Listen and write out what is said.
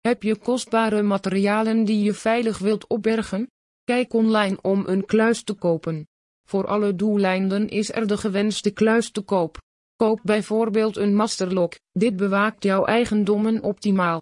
Heb je kostbare materialen die je veilig wilt opbergen? Kijk online om een kluis te kopen. Voor alle doeleinden is er de gewenste kluis te koop. Koop bijvoorbeeld een masterlock, dit bewaakt jouw eigendommen optimaal.